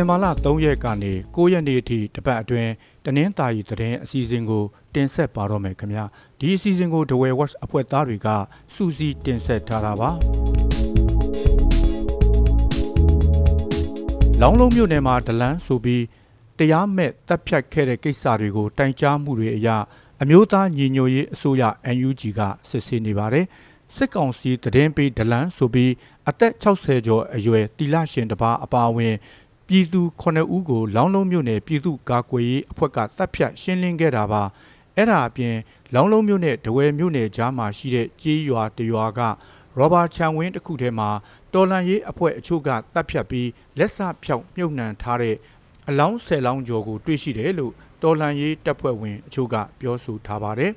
င်ဘာလ3ရက်ကနေ9ရက်နေ့အထိတပတ်အတွင်းတနင်္သာရီသတင်းအစီအစဉ်ကို တင်ဆက်ပါတော့မယ်ခင်ဗျာဒီအစီအစဉ်ကို The Way Watch အဖွဲ့သားတွေကစူးစီးတင်ဆက်ထားတာပါလောင်းလုံးမြို့နယ်မှာဒလန်းဆိုပြီးတရားမဲ့တပ်ဖြတ်ခဲ့တဲ့ကိစ္စတွေကိုတိုင်ကြားမှုတွေအရအမျိုးသားညီညွတ်ရေးအစိုးရ NUG ကစစ်ဆေးနေပါတယ်စစ်ကောင်စီသတင်းပေးဒလန်းဆိုပြီးအသက်60ကျော်အရွယ်တီလာရှင်တစ်ပါးအပါအဝင် ပြည်သူ9ဦးကိုလောင်းလုံးမြို့နယ်ပြည်သူ့ကာကွယ်ရေးအဖွဲ့ကတပ်ဖြတ်ရှင်းလင်းခဲ့တာပါအဲ့ဒါအပြင်လောင်းလုံးမြို့နယ်ဒဝယ်မြို့နယ်ကြားမှာရှိတဲ့ကြေးရွာတရွာကရောဘာချန်ဝင်းတစ်ခုထဲမှာတော်လန်ရေးအဖွဲ့အချို့ကတပ်ဖြတ်ပြီးလက်စဖြောက်မြုပ်နှံထားတဲ့အလောင်းဆယ်လောင်းကျော်ကိုတွေ့ရှိတယ်လို့တော်လန်ရေးတပ်ဖွဲ့ဝင်အချို့ကပြောဆိုထားပါတယ်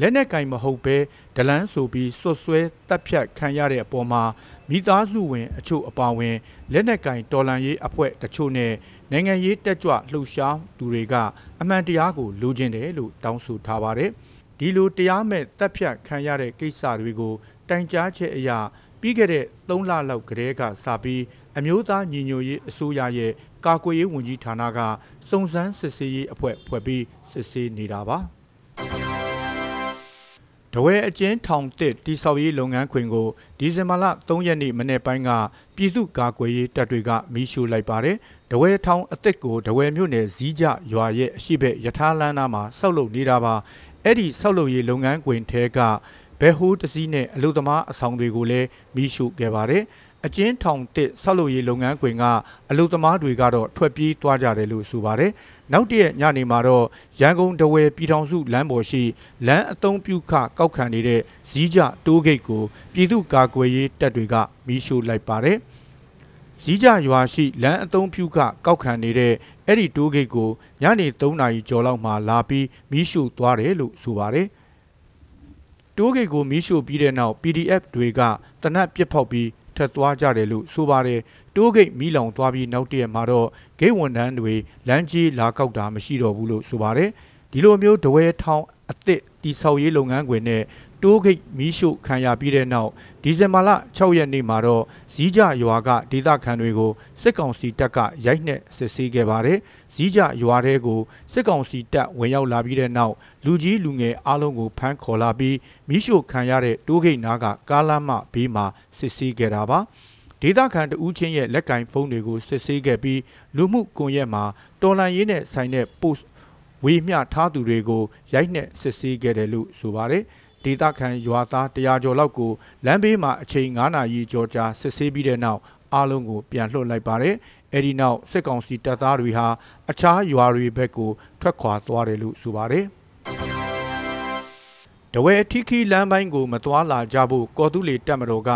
လက်နက်ကင်မဟုတ်ဘဲဒလန်းဆိုပြီးဆွတ်ဆွဲတပ်ဖြတ်ခံရတဲ့အပေါ်မှာမိသားစုဝင်အချို့အပါအဝင်လက်နက်ကင်တော်လန်ရေးအဖွဲ့တချို့နဲ့နိုင်ငံရေးတက်ကြွလှုပ်ရှားသူတွေကအမှန်တရားကိုလိုချင်တယ်လို့တောင်းဆိုထားပါတယ်ဒီလိုတရားမဲ့တပ်ဖြတ်ခံရတဲ့ကိစ္စတွေကိုတိုင်ကြားချက်အရပြီးခဲ့တဲ့3လလောက်ကတည်းကစပြီးအမျိုးသားညီညွတ်ရေးအစိုးရရဲ့ကာကွယ်ရေးဝန်ကြီးဌာနကစုံစမ်းစစ်ဆေးရေးအဖွဲ့ဖွဲ့ပြီးစစ်ဆေးနေတာပါ တဝဲအကျဉ်းထောင်တစ်တိဆောက်ရေးလုပ်ငန်းခွင်ကိုဒီဇင်ဘာလ3ရက်နေ့မနေ့ပိုင်းကပြည်သူ့ကာကွယ်ရေးတပ်တွေကမီးရှို့လိုက်ပါတယ်။တဝဲထောင်အစ်စ်ကိုတဝဲမြို့နယ်ဇီးကြရွာရဲ့အရှိဘက်ယထာလန်းနာမှာဆောက်လုပ်နေတာပါ။အဲ့ဒီဆောက်လုပ်ရေးလုပ်ငန်းခွင်ထဲက ဘဲဟိုးတစည်းနဲ့အလုသမားအဆောင်တွေကိုလည်းမီးရှို့ခဲ့ပါတယ်။အကျဉ်းထောင်တစ်ဆောက်လုပ်ရေးလုပ်ငန်းခွင်ကအလုသမားတွေကတော့ထွက်ပြေးသွားကြတယ်လို့ဆိုပါတယ်။နောက်တည့်ညနေမှာတော့ရန်ကုန်တဝယ်ပြည်ထောင်စုလမ်းပေါ်ရှိလမ်းအုံပြုခကောက်ခံနေတဲ့ဇီးကြတိုးဂိတ်ကိုပြည်သူ့ကာကွယ်ရေးတပ်တွေကမီးရှို့လိုက်ပါတယ်။ဇီးကြရွာရှိလမ်းအုံပြုခကောက်ခံနေတဲ့အဲ့ဒီတိုးဂိတ်ကိုညနေ3နာရီကျော်လောက်မှလာပြီးမီးရှို့သွားတယ်လို့ဆိုပါတယ်။ တိုးဂိတ်ကိုမီးရှို့ပြီးတဲ့နောက် PDF တွေကတနက်ပစ်ဖောက်ပြီးထက်သွားကြတယ်လို့ဆိုပါတယ်တိုးဂိတ်မီးလောင်သွားပြီးနောက်တရက်မှာတော့ဂိတ်ဝန်ထမ်းတွေလမ်းကြီးလာကောက်တာမရှိတော့ဘူးလို့ဆိုပါတယ်ဒီလိုမျိုးတဝဲထောင်းအစ်စ်တိဆောက်ရေးလုပ်ငန်းခွင်နဲ့ တိုးဂိတ်မီးရှို့ခံရပြီးတဲ့နောက်ဒီဇင်ဘာလ6ရက်နေ့မှာတော့ဇီးကြရွာကဒေသခံတွေကိုစစ်ကောင်စီတပ်ကရိုက်နှက်စစ်ဆေးခဲ့ပါတယ်။ဇီးကြရွာတဲကိုစစ်ကောင်စီတပ်ဝင်ရောက်လာပြီးတဲ့နောက်လူကြီးလူငယ်အားလုံးကိုဖမ်းခေါ်လာပြီးမီးရှို့ခံရတဲ့တိုးဂိတ်နားကကားလမ်းမဘေးမှာစစ်ဆေးခဲ့တာပါ။ဒေသခံတဦးချင်းရဲ့လက်ကင်ဖုန်းတွေကိုစစ်ဆေးခဲ့ပြီးလူမှုကွန်ရက်မှာတော်လန်ရေးနဲ့ဆိုင်တဲ့ post ဝေမျှထားသူတွေကိုရိုက်နှက်စစ်ဆေးခဲ့တယ်လို့ဆိုပါတယ်။ ဒေသခံရွာသား100ကျော်လောက်ကိုလမ်းဘေးမှာအချိန်9နာရီကျော်ကြာစစ်ဆေးပြီးတဲ့နောက်အားလုံးကိုပြန်လွှတ်လိုက်ပါတယ်။အဲဒီနောက်စစ်ကောင်စီတပ်သားတွေဟာအခြားရွာတွေဘက်ကိုထွက်ခွာသွားတယ်လို့ဆိုပါတယ်။တဝဲထီခီလမ်းပိုင်းကိုမသွားလာကြဖို့ကော်တူးလီတပ်မတော်က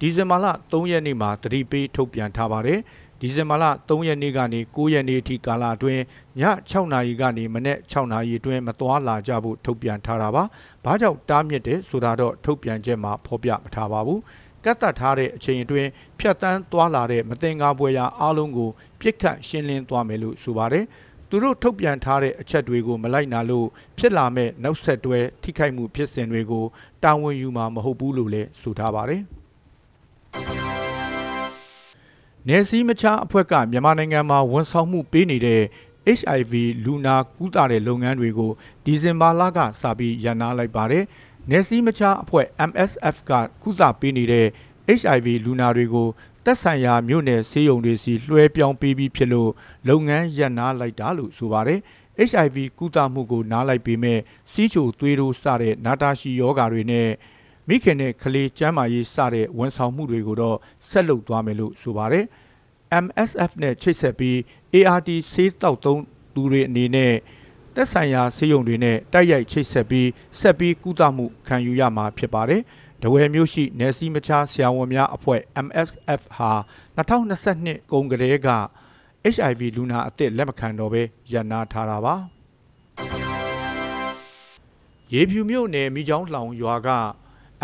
ဒီဇင်ဘာလ3ရက်နေ့မှာတတိပေးထုတ်ပြန်ထားပါတယ်။ ဒီဇင်ဘာလ3ရက်နေ့ကနေ9ရက်နေ့အထိကာလအတွင်းည6နာရီကနေမနေ့6နာရီအတွင်းမသွားလာကြဖို့ထုတ်ပြန်ထားတာပါ။ဘာကြောင့်တားမြစ်တယ်ဆိုတာတော့ထုတ်ပြန်ချက်မှာဖော်ပြမထားပါဘူး။ကတ်သက်ထားတဲ့အချိန်အတွင်းဖြတ်တန်းသွားလာတဲ့မတင်ကားပွဲရာအားလုံးကိုပြစ်ခတ်ရှင်းလင်းသွားမယ်လို့ဆိုပါတယ်။သူတို့ထုတ်ပြန်ထားတဲ့အချက်တွေကိုမလိုက်နာလို့ဖြစ်လာမဲ့နောက်ဆက်တွဲထိခိုက်မှုဖြစ်စဉ်တွေကိုတာဝန်ယူမှာမဟုတ်ဘူးလို့လည်းဆိုထားပါတယ်။ နယ်စည်းမခြားအဖွဲ့ကမြန်မာနိုင်ငံမှာဝန်ဆောင်မှုပေးနေတဲ့ HIV လူနာကုသတဲ့လုပ်ငန်းတွေကိုဒီဇင်ဘာလကစပြီးရန်နာလိုက်ပါတယ်။နယ်စည်းမခြားအဖွဲ့ MSF ကကုသပေးနေတဲ့ HIV လူနာတွေကိုတက်ဆိုင်ရာမြို့နယ်ဆေးရုံတွေစီလွှဲပြောင်းပေးပြီးဖြစ်လို့လုပ်ငန်းရပ်နားလိုက်တာလို့ဆိုပါတယ်။ HIV ကုသမှုကိုနားလိုက်ပေမဲ့စီးချိုသွေးတို့စတဲ့နာတာရှီယောဂါတွေနဲ့ မိခင်နဲ့ကလေးကျန်းမာရေးစတဲ့ဝန်ဆောင်မှုတွေကိုတော့ဆက်လုပ်သွားမယ်လို့ဆိုပါတယ်။ MSF နဲ့ချိတ်ဆက်ပြီး ART ဆေးတောက်သုံးသူတွေအနေနဲ့သက်ဆိုင်ရာဆေးရုံတွေနဲ့တိုက်ရိုက်ချိတ်ဆက်ပြီးဆက်ပြီးကုသမှုခံယူရမှာဖြစ်ပါတယ်။ဒဝယ်မျိုးရှိနယ်စည်းမခြားဆရာဝန်များအဖွဲ့ MSF ဟာ2022ကုန်ကလေးက HIV လူနာအသစ်လက်မခံတော့ဘဲရန်နာထားတာပါ။ရေဖြူမြို့နယ်မိချောင်းလောင်ရွာက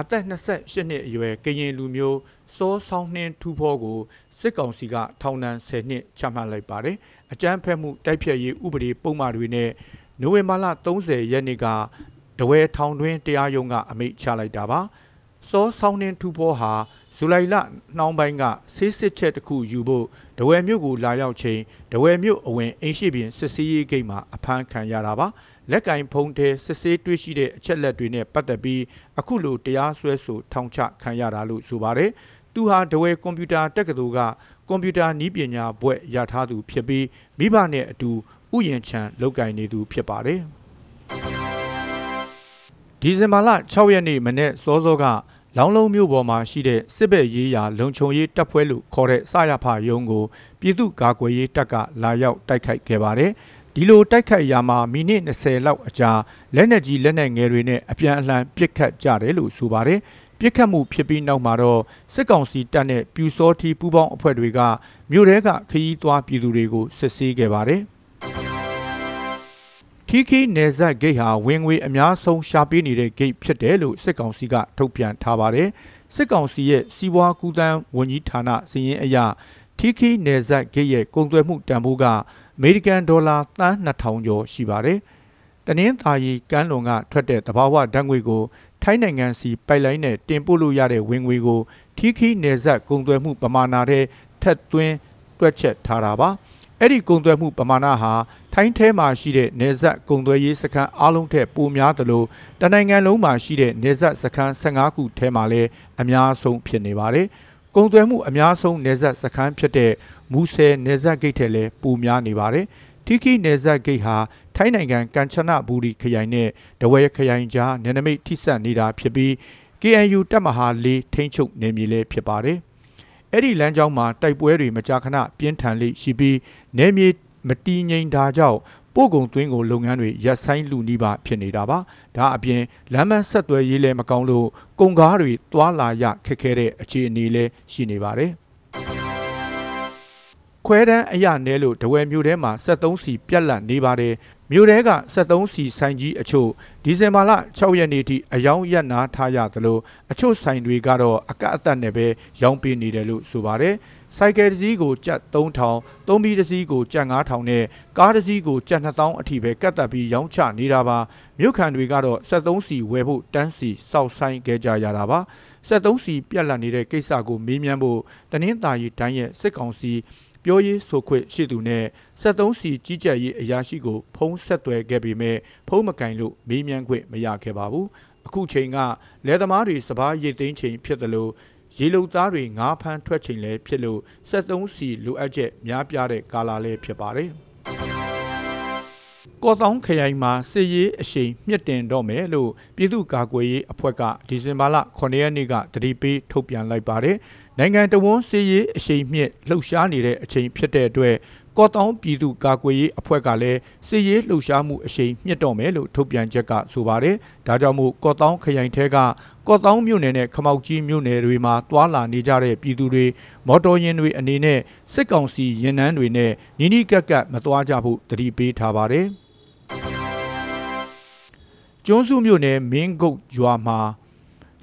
အသက်28နှစ်အရွယ်ကရင်လူမျိုးစောဆောင်နှင်းထူဖောကိုစစ်ကောင်စီကထောင်ဒဏ်10နှစ်ချမှတ်လိုက်ပါတယ်။အကြမ်းဖက်မှုတိုက်ဖျက်ရေးဥပဒေပုံမှန်တွေနဲ့နိုဝင်ဘာလ30ရက်နေ့ကဒဝဲထောင်တွင်းတရားရုံးကအမိန့်ချလိုက်တာပါ။စောဆောင်နှင်းထူဖောဟာဇူလိုင်လနှောင်းပိုင်းကဆေးစစ်ချက်တစ်ခုယူဖို့ဒဝယ်မြို့ကိုလာရောက်ချိန်ဒဝယ်မြို့အဝင်အင်းရှိပြင်စစ်ဆေးရေးဂိတ်မှာအဖမ်းခံရတာပါ လက်ကင်ဖုံးထဲစစ်ဆေးတွေ့ရှိတဲ့အချက်လက်တွေနဲ့ပတ်သက်ပြီးအခုလိုတရားစွဲဆိုထောင်ချခံရတာလို့ဆိုပါတယ်သူဟာဒဝယ်ကွန်ပျူတာတက္ကသိုလ်ကကွန်ပျူတာနည်းပညာဘွဲ့ရထားသူဖြစ်ပြီးမိဘနဲ့အတူဥယျာဉ်ချံလောက်ကင်နေသူဖြစ်ပါတယ်ဒီဇင်ဘာလ6ရက်နေ့မနေ့စောစောကလောင်းလုံးမြို့ပေါ်မှာရှိတဲ့စစ်ဘက်ရေးရာလုံခြုံရေးတပ်ဖွဲ့လို့ခေါ်တဲ့စရဖရုံးကိုပြည်သူ့ကာကွယ်ရေးတပ်ကလာရောက်တိုက်ခိုက်ခဲ့ပါတယ်။ ဒီလိုတိုက်ခိုက်ရာမှာမိနစ်20လောက်အကြာလက်နက်ကြီးလက်နက်ငယ်တွေနဲ့အပြန်အလှန်ပစ်ခတ်ကြတယ်လို့ဆိုပါတယ်။ပြစ်ခတ်မှုဖြစ်ပြီးနောက်မှာတော့စစ်ကောင်စီတပ်နဲ့ပြူစောထီပူးပေါင်းအဖွဲ့တွေကမြို့ထဲကခရီးသွားပြည်သူတွေကိုစစ်ဆေးခဲ့ပါတယ်။ခီခီနယ်ဇက်ဂိတ်ဟာဝင်ငွေအများဆုံးရှာပေးနေတဲ့ဂိတ်ဖြစ်တယ်လို့စစ်ကောင်စီကထုတ်ပြန်ထားပါတယ်။စစ်ကောင်စီရဲ့စီးပွားကူးသန်းဝန်ကြီးဌာနစီရင်အရထီခီနယ်ဇက်ဂိတ်ရဲ့ကုန်သွယ်မှုတန်ဖိုးကအ မေရိကန်ဒေါ်လာသန်း2000ကျော်ရှိပါတယ်။တနင်္သာရီကမ်းလွန်ကထွက်တဲ့တဘာဝဓာတ်ငွေကိုထိုင်းနိုင်ငံစီပိုက်လိုင်းနဲ့တင်ပို့လို့ရတဲ့ဝင်ငွေကိုထီခီနယ်ဇက်ကုန်သွယ်မှုပမာဏထဲထက်သွင်းတွက်ချက်ထားတာပါ။အဲ့ဒီကုန်သွယ်မှုပမာဏဟာထိုင်းထဲမှာရှိတဲ့နေဆက်ကုန်သွယ်ရေးစခန်းအလုံးထက်ပိုများသလိုတနိုင်ငံလုံးမှာရှိတဲ့နေဆက်စခန်း15ခုထဲမှာလည်းအများဆုံးဖြစ်နေပါတယ်။ ကုန်သွယ်မှုအများဆုံးနေဆက်စခန်းဖြစ်တဲ့မူဆယ်နေဆက်ဂိတ်ထဲလည်းပိုများနေပါတယ်။ထီခီနေဆက်ဂိတ်ဟာထိုင်းနိုင်ငံကန်ချနဘူရီခရိုင်နဲ့ဒဝဲခရိုင်ကြားနယ်နိမိတ်ထိစပ်နေတာဖြစ်ပြီး KNU တပ်မဟာ၄ထိန်းချုပ်နယ်မြေလည်းဖြစ်ပါတယ်။အဲ့ဒီလမ်းကြောင်းမှာတိုက်ပွဲတွေမကြာခဏပြင်းထန်လိရှိပြီးနယ်မြေမတည်ငြိမ်တာကြောင့် ပို့ကုန်သွင်းကုန်လုပ်ငန်းတွေရပ်ဆိုင်းလူနီးပါဖြစ်နေတာပါဒါအပြင်လမ်းမဆက်သွယ်ရေးလည်းမကောင်းလို့ကုန်ကားတွေသွာလာရခက်ခဲတဲ့အခြေအနေလည်းရှိနေပါတယ်ခွဲတန်းအရနဲလို့တဝယ်မြို့ထဲမှာ73စီပြက်လက်နေပါတယ်မြို့ထဲက73စီဆိုင်ကြီးအချို့ဒီဇင်ဘာလ6ရက်နေ့ထိအယောင်ရက်နာထားရသလိုအချို့ဆိုင်တွေကတော့အကန့်အသတ်နဲ့ပဲရောင်းပေးနေတယ်လို့ဆိုပါတယ် စိုက်ကယ်တစ်စီးကိုကျပ်3000သုံးဘီတစ်စီးကိုကျပ်9000နဲ့ကားတစ်စီးကိုကျပ်2000အထိပဲကတ်တက်ပြီးရောင်းချနေတာပါမြို့ခံတွေကတော့73စီဝယ်ဖို့တန်းစီစောက်ဆိုင်ခဲ့ကြရတာပါ73စီပြက်လက်နေတဲ့ကိစ္စကိုမေးမြန်းဖို့တနင်္သာရီတိုင်းရဲ့စစ်ကောင်စီပြောရေးဆိုခွင့်ရှိသူနဲ့73စီကြီးကြပ်ရေးအရာရှိကိုဖုံးဆက်သွယ်ခဲ့ပေမဲ့ဖုံးမကင်လို့မေးမြန်းခွင့်မရခဲ့ပါဘူးအခုချိန်ကလယ်သမားတွေစပားရိတ်သိမ်းချိန်ဖြစ်တယ်လို့ ရေလုံသားတွေငါးဖမ်းထွက်ချိန်လည်းဖြစ်လို့73စီလိုအပ်ချက်များပြားတဲ့ကာလလည်းဖြစ်ပါတယ်ကော့တောင်းခရိုင်မှာစစ်ရေးအရှိန်မြင့်တင်တော့မယ်လို့ပြည်သူ့ကာကွယ်ရေးအဖွဲ့ကဒီဇင်ဘာလ9ရက်နေ့ကတတိပေးထုတ်ပြန်လိုက်ပါတယ်။နိုင်ငံတော်ဝန်စစ်ရေးအရှိန်မြင့်လှုပ်ရှားနေတဲ့အချိန်ဖြစ်တဲ့အတွက် ကော့တောင်းပြည်သူ့ကာကွယ်ရေးအဖွဲ့ကလည်းစစ်ရေးလှုပ်ရှားမှုအရှိန်မြင့်တော့မယ်လို့ထုတ်ပြန်ချက်ကဆိုပါတယ်။ဒါကြောင့်မို့ကော့တောင်းခရိုင်ထဲကကော့တောင်းမြို့နယ်နဲ့ခမောက်ကြီးမြို့နယ်တွေမှာတွာလာနေကြတဲ့ပြည်သူတွေမော်တော်ယာဉ်တွေအနေနဲ့စစ်ကောင်စီရင်နှန်းတွေနဲ့နီးနီးကပ်ကပ်မတွားကြဖို့တတိပေးထားပါတယ်။ကျွန်းစုမြို့နယ်မင်းကုတ်ရွာမှာ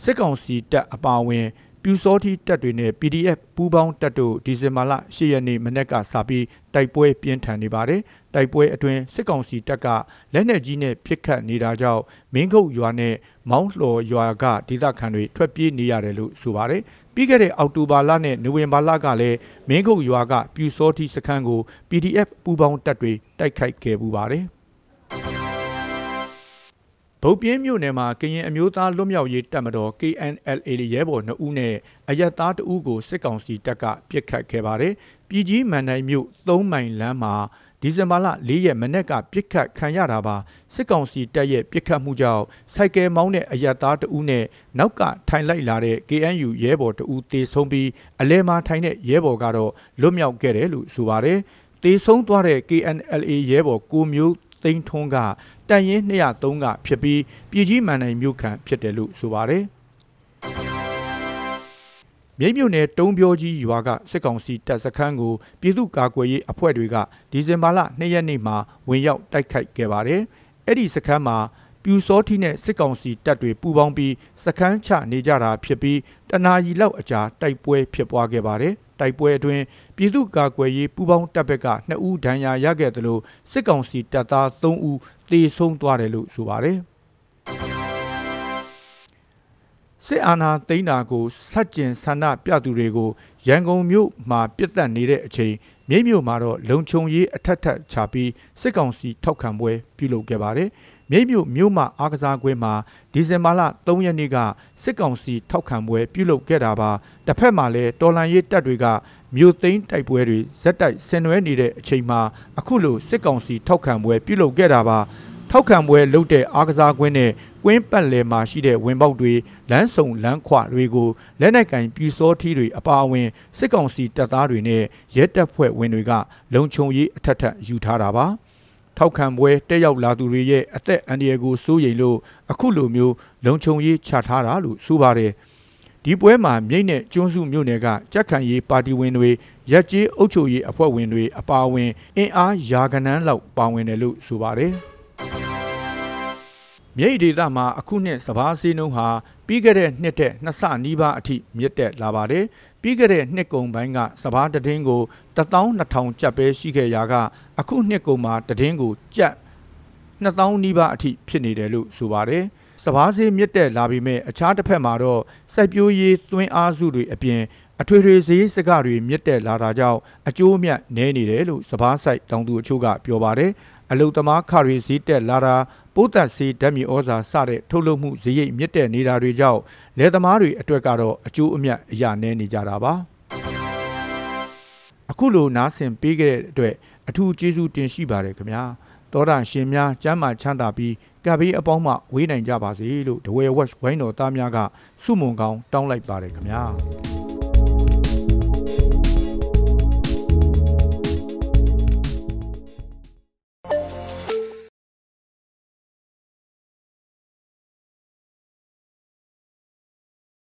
စစ်ကောင်စီတပ်အပါအဝင် ပြူစောတိတပ်တွေနဲ့ PDF ပူးပေါင်းတပ်တို့ဒီဇင်ဘာလ10ရက်နေ့မနက်ကစပြီးတိုက်ပွဲပြင်းထန်နေပါတယ်။တိုက်ပွဲအတွင်းစစ်ကောင်စီတပ်ကလက်နက်ကြီးနဲ့ပစ်ခတ်နေတာကြောင့်မင်းခုတ်ရွာနဲ့မောင်းလှော်ရွာကဒေသခံတွေထွက်ပြေးနေရတယ်လို့ဆိုပါတယ်။ပြီးခဲ့တဲ့အောက်တိုဘာလနဲ့နိုဝင်ဘာလကလည်းမင်းခုတ်ရွာကပြူစောတိစခန်းကို PDF ပူးပေါင်းတပ်တွေတိုက်ခိုက်ခဲ့ပူပါတယ်။ ဗုတ်ပြင်းမြို့နယ်မှာကရင်အမျိုးသားလွတ်မြောက်ရေးတပ်မတော် KNLA ရဲဘော်2ဦးနဲ့အရက်သား2ဦးကိုစစ်ကောင်စီတပ်ကပစ်ခတ်ခဲ့ပါတယ်။ပြည်ကြီးမန်နိုင်မြို့3မိုင်လမ်းမှာဒီဇင်ဘာလ4ရက်မနေ့ကပြစ်ခတ်ခံရတာပါစစ်ကောင်စီတပ်ရဲ့ပြစ်ခတ်မှုကြောင့်စိုက်ကယ်မောင်းတဲ့အရက်သား2ဦးနဲ့နောက်ကထိုင်လိုက်လာတဲ့ KNU ရဲဘော်2ဦးတေဆုံးပြီးအလဲမှာထိုင်တဲ့ရဲဘော်ကတော့လွတ်မြောက်ခဲ့တယ်လို့ဆိုပါတယ်တေဆုံးသွားတဲ့ KNLA ရဲဘော်ကိုမျိုး သိန်းထွန်းကတန်ရင်203ကဖြစ်ပြီးပြည်ကြီးမန်နိုင်မြို့ခံဖြစ်တယ်လို့ဆိုပါတယ်မြိတ်မြို့နယ်တုံးပြောကြီးရွာကစစ်ကောင်စီတပ်စခန်းကိုပြည်သူ့ကာကွယ်ရေးအဖွဲ့တွေကဒီဇင်ဘာလ2ရက်နေ့မှာဝင်ရောက်တိုက်ခိုက်ခဲ့ပါတယ်။အဲ့ဒီစခန်းမှာပြူစောထီနဲ့စစ်ကောင်စီတပ်တွေပူးပေါင်းပြီးစခန်းချနေကြတာဖြစ်ပြီးတနာရီလောက်အကြာတိုက်ပွဲဖြစ်ပွားခဲ့ပါတယ်။ တိုက်ပွဲအတွင်းပြည်သူ့ကာကွယ်ရေးပူးပေါင်းတပ်ဘက်က2ဦးဒဏ်ရာရခဲ့တယ်လို့စစ်ကောင်စီတပ်သား3ဦးသေဆုံးသွားတယ်လို့ဆိုပါတယ်စစ်အာဏာသိမ်းတာကိုဆတ်ကျင်ဆန္ဒပြသူတွေကိုရန်ကုန်မြို့မှာပြစ်တက်နေတဲ့အချိန်မြိတ်မြို့မှာတော့လုံခြုံရေးအထက်ထက်ချပြီးစစ်ကောင်စီထောက်ခံပွဲပြုလုပ်ခဲ့ပါတယ်။ မြိတ်မြို့မြို့မှာအားကစားကွင်းမှာဒီဇင်ဘာလ3ရက်နေ့ကစစ်ကောင်စီထောက်ခံပွဲပြုလုပ်ခဲ့တာပါ။တစ်ဖက်မှာလည်းတော်လန်ရေးတပ်တွေကမြို့သိမ်းတိုက်ပွဲတွေဇက်တိုက်ဆင်နွှဲနေတဲ့အချိန်မှာအခုလိုစစ်ကောင်စီထောက်ခံပွဲပြုလုပ်ခဲ့တာပါ။ထောက်ခံပွဲလုပ်တဲ့အားကစားကွင်းနဲ့ကွင်းပတ်လည်မှာရှိတဲ့ဝင်ပေါက်တွေလမ်းစုံလမ်းခွတွေကိုလက်နက်ကင်ပြည်စောထီးတွေအပါအဝင်စစ်ကောင်စီတပ်သားတွေနဲ့ရဲတပ်ဖွဲ့ဝင်တွေကလုံခြုံရေးအထက်ထက်ယူထားတာပါ ထောက်ခံပွဲတက်ရောက်လာသူတွေရဲ့အသက်အန္တရာယ်ကိုစိုးရိမ်လို့အခုလိုမျိုးလုံခြုံရေးချထားတာလို့ဆိုပါတယ်ဒီပွဲမှာမြိတ်နဲ့ကျွန်းစုမြို့နယ်ကကြက်ခံရေးပါတီဝင်တွေရက်ကျေးအုပ်ချုပ်ရေးအဖွဲ့ဝင်တွေအပါအဝင်အင်အားရာကနန်းလောက်ပါဝင်တယ်လို့ဆိုပါတယ် မြိတ်ဒေသမှာအခုနှစ်စဘာစီးနှုံးဟာပြီးခဲ့တဲ့နှစ်တဲ့နှစ်ဆနီးပါးအထိမြင့်တက်လာပါတယ်။ပြီးခဲ့တဲ့နှစ်ကုန်ပိုင်းကစဘာတည်င်းကို12000ကျပ်ပဲရှိခဲ့ရာကအခုနှစ်ကုန်မှာတည်င်းကိုကျပ်2000နီးပါးအထိဖြစ်နေတယ်လို့ဆိုပါတယ်။စဘာစီးမြင့်တက်လာပြီးမဲ့အခြားတစ်ဖက်မှာတော့စိုက်ပျိုးရေးသွင်းအားစုတွေအပြင်အထွေထွေဈေးစကတွေမြင့်တက်လာတာကြောင့်အကျိုးအမြတ်နည်းနေတယ်လို့စဘာဆိုင်တောင်သူအချို့ကပြောပါတယ်။အလုသမားခရီဈေးတက်လာတာ ပိုးသက်ဆေးဓာတ်မြေဩဇာစတဲ့ထုတ်လုပ်မှုဈေးရိတ်မြင့်တက်နေတာတွေကြောင့်လယ်သမားတွေအတွက်ကတော့အကျိုးအမြတ်အရနည်းနေကြတာပါအခုလိုနားဆင်ပေးခဲ့တဲ့အတွက်အထူးကျေးဇူးတင်ရှိပါတယ်ခင်ဗျာတောတာရှင်များကျမ်းမာချမ်းသာပြီးကပ်ဘေးအပေါင်းမှဝေးနိုင်ကြပါစေလို့ဒဝဲဝက်ဝိုင်းတော်သားများကစုမုံကောင်းတောင်းလိုက်ပါတယ်ခင်ဗျာ